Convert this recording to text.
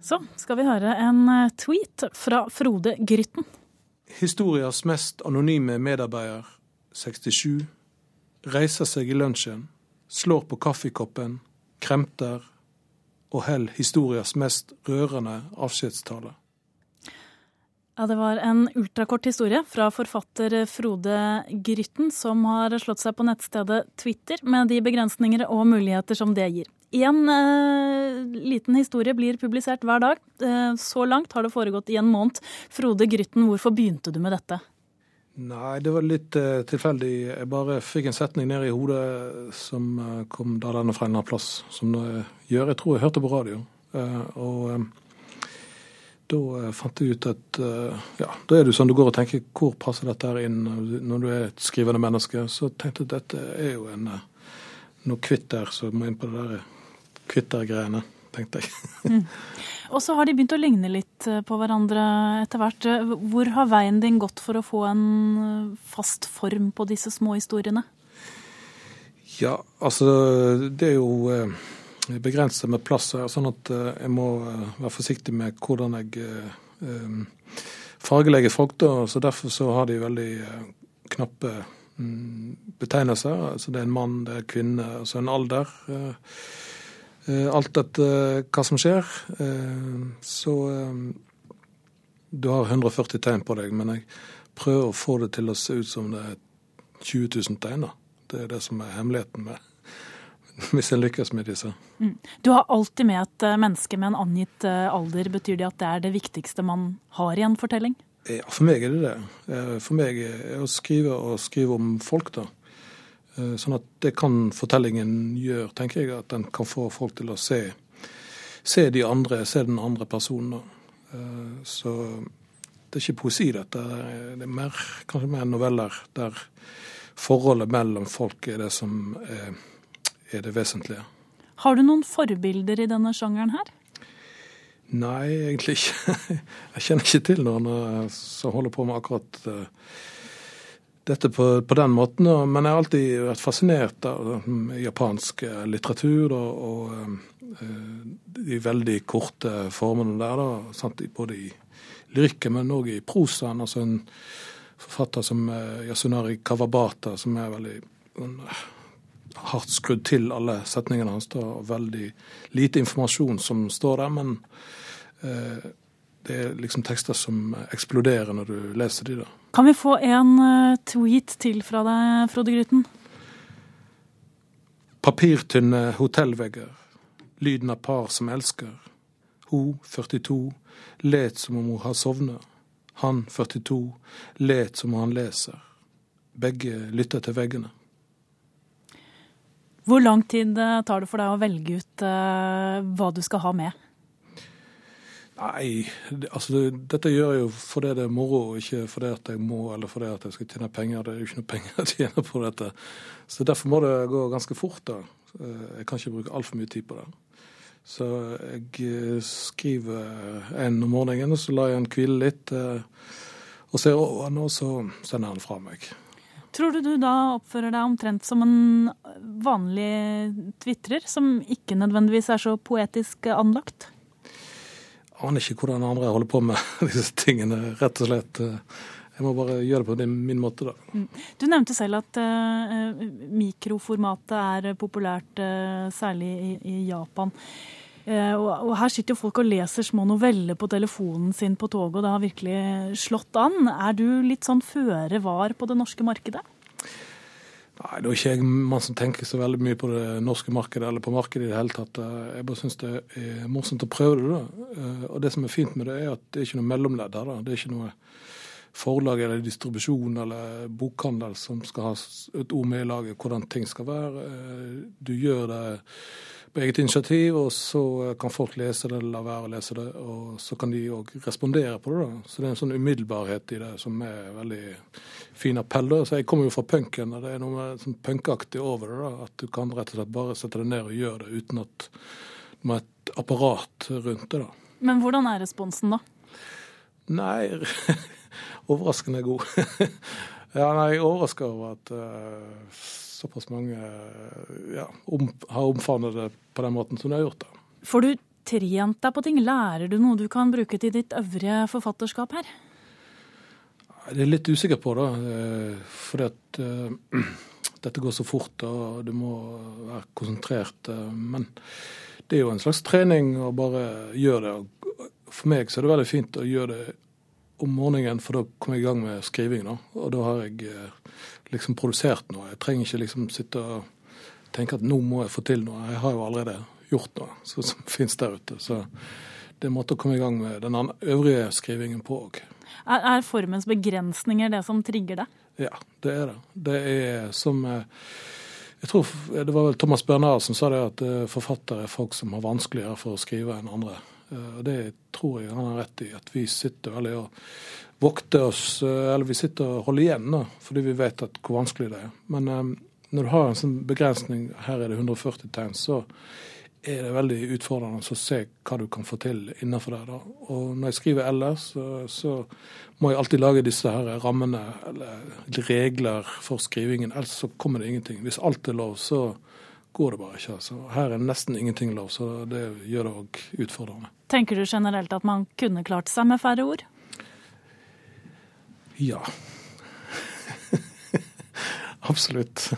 Så skal vi høre en eh, tweet fra Frode Grytten. Historias mest anonyme medarbeider, 67, reiser seg i lunsjen, slår på kaffekoppen, kremter og holder historias mest rørende avskjedstale. Ja, Det var en ultrakort historie fra forfatter Frode Grytten, som har slått seg på nettstedet Twitter, med de begrensninger og muligheter som det gir. Én eh, liten historie blir publisert hver dag. Eh, så langt har det foregått i en måned. Frode Grytten, hvorfor begynte du med dette? Nei, det var litt eh, tilfeldig. Jeg bare fikk en setning ned i hodet som eh, kom da denne fra en annen plass. Som det gjør. Jeg tror jeg hørte på radio. Eh, og eh, da eh, fant jeg ut at eh, ja, da er det sånn du går og tenker hvor passer dette her inn når du er et skrivende menneske. Så tenkte jeg at dette er jo en, eh, noe så jeg må inn på det der kvittergreiene, tenkte jeg. Og så har de begynt å ligne litt eh, på hverandre etter hvert. Hvor har veien din gått for å få en eh, fast form på disse små historiene? Ja, altså det er jo eh, begrenset med plass her, sånn at jeg må være forsiktig med hvordan jeg fargelegger folk. da, så Derfor så har de veldig knappe mm, betegnelser. Altså det er en mann, det er en kvinne, altså en alder. Eh, eh, alt dette, hva som skjer. Eh, så eh, du har 140 tegn på deg, men jeg prøver å få det til å se ut som det er 20 000 tegn. Det er det som er hemmeligheten med hvis en lykkes med disse. Du har alltid med et eh, menneske med en angitt eh, alder. Betyr det at det er det viktigste man har i en fortelling? Ja, for meg er det det. Eh, For meg er å skrive og skrive om folk, da. Eh, Sånn at det kan fortellingen gjøre, tenker jeg. At den kan få folk til å se, se de andre, se den andre personen. Eh, Så det er ikke poesi, dette. Det er mer, kanskje mer noveller der forholdet mellom folk er det som er, er det vesentlige. Har du noen forbilder i denne sjangeren her? Nei, egentlig ikke. Jeg kjenner ikke til noen eh, som holder på med akkurat dette på, på den måten. Og, Men jeg har alltid vært fascinert av mm, japansk eh, litteratur og, og eh, de veldig korte formene der. da, sant? Både i lyrikken, men òg i prosaen. Altså en forfatter som eh, Yasunari Kawabata, som er veldig sånn, eh, hardt skrudd til alle setningene hans. da, og Veldig lite informasjon som står der, men eh, det er liksom tekster som eksploderer når du leser de da. Kan vi få en eh, tweet til fra deg, Frode Gryten? Papirtynne hotellvegger, lyden av par som elsker. Hun, 42, let som om hun har sovnet. Han, 42, let som om han leser. Begge lytter til veggene. Hvor lang tid eh, tar det for deg å velge ut eh, hva du skal ha med? Nei, altså det, dette gjør jeg jo fordi det er moro, ikke fordi at jeg må eller fordi at jeg skal tjene penger. Det er jo ikke noe penger å tjene på dette. Så derfor må det gå ganske fort. da. Eh, Jeg kan ikke bruke altfor mye tid på det. Så jeg eh, skriver en om morgenen, så lar jeg den hvile litt. eh, Og ser over den, og så sender jeg den fra meg. Tror du du da oppfører deg omtrent som en vanlig tvitrer, som ikke nødvendigvis er så poetisk anlagt? Aner ikke hvordan andre holder på med disse tingene, rett og slett. eh, Jeg må bare gjøre det på min måte, da. Du nevnte selv at uh, mikroformatet er populært, uh, særlig i, i Japan. Uh, og her sitter jo folk og leser små noveller på telefonen sin på toget, og det har virkelig slått an. Er du litt sånn føre var på det norske markedet? Nei, det er ikke jeg mann som tenker så veldig mye på det norske markedet, eller på markedet i det hele tatt. Jeg bare syns det er morsomt å prøve det. da. Eh, Og det som er fint med det, er at det er ikke noe mellomledd her. da. Det er ikke noe forlag eller distribusjon eller bokhandel som skal ha et ord med i laget hvordan ting skal være. Eh, Du gjør det på eget initiativ, og så kan folk lese det eller la være å lese det. Og så kan de òg respondere på det. da. Så det er en sånn umiddelbarhet i det som er veldig fin appell. da. Så Jeg kommer jo fra punken, og det er noe med sånn punkaktig over det. da, At du kan rett og slett bare sette deg ned og gjøre det uten at du må ha et apparat rundt det. da. Men hvordan er responsen da? Nei, overraskende god. ja, nei, jeg er overraska over at eh, såpass mange eh, ja, om, har omfavnet det på den måten som de har gjort. det. Får du trent deg på ting? Lærer du noe du kan bruke til ditt øvrige forfatterskap her? Det er litt usikker på, da. Fordi at uh, dette går så fort, og du må være konsentrert. Men det er jo en slags trening å bare gjøre det. For meg så er det veldig fint å gjøre det om morgenen, for da kommer jeg i gang med skriving. Da. Og da har jeg liksom produsert noe. Jeg trenger ikke liksom sitte og tenke at nå må jeg få til noe. Jeg har jo allerede gjort noe som, som finnes der ute. Så det er en måte å komme i gang med den øvrige skrivingen på òg. Er, er, formens begrensninger det som trigger deg? Ja, det er det. Det er som eh, jeg tror Det var vel Thomas Bernard som sa det at eh, forfattere er folk som har vanskeligere for å skrive enn andre. Eh, og Det tror jeg han har rett i. At vi sitter veldig og vokter oss, eller vi sitter og holder igjen da, fordi vi vet at hvor vanskelig det er. Men når du har en sånn begrensning, her er det 140 tegn, så er det veldig utfordrende å se hva du kan få til innenfor det. Da. Og når jeg skriver ellers, så, så, må jeg alltid lage disse her rammene eller regler for skrivingen. Ellers så kommer det ingenting. Hvis alt er lov, så går det bare ikke. Altså. Her er nesten ingenting lov, så det gjør det òg utfordrende. Tenker du generelt at man kunne klart seg med færre ord? Ja. Absolutt.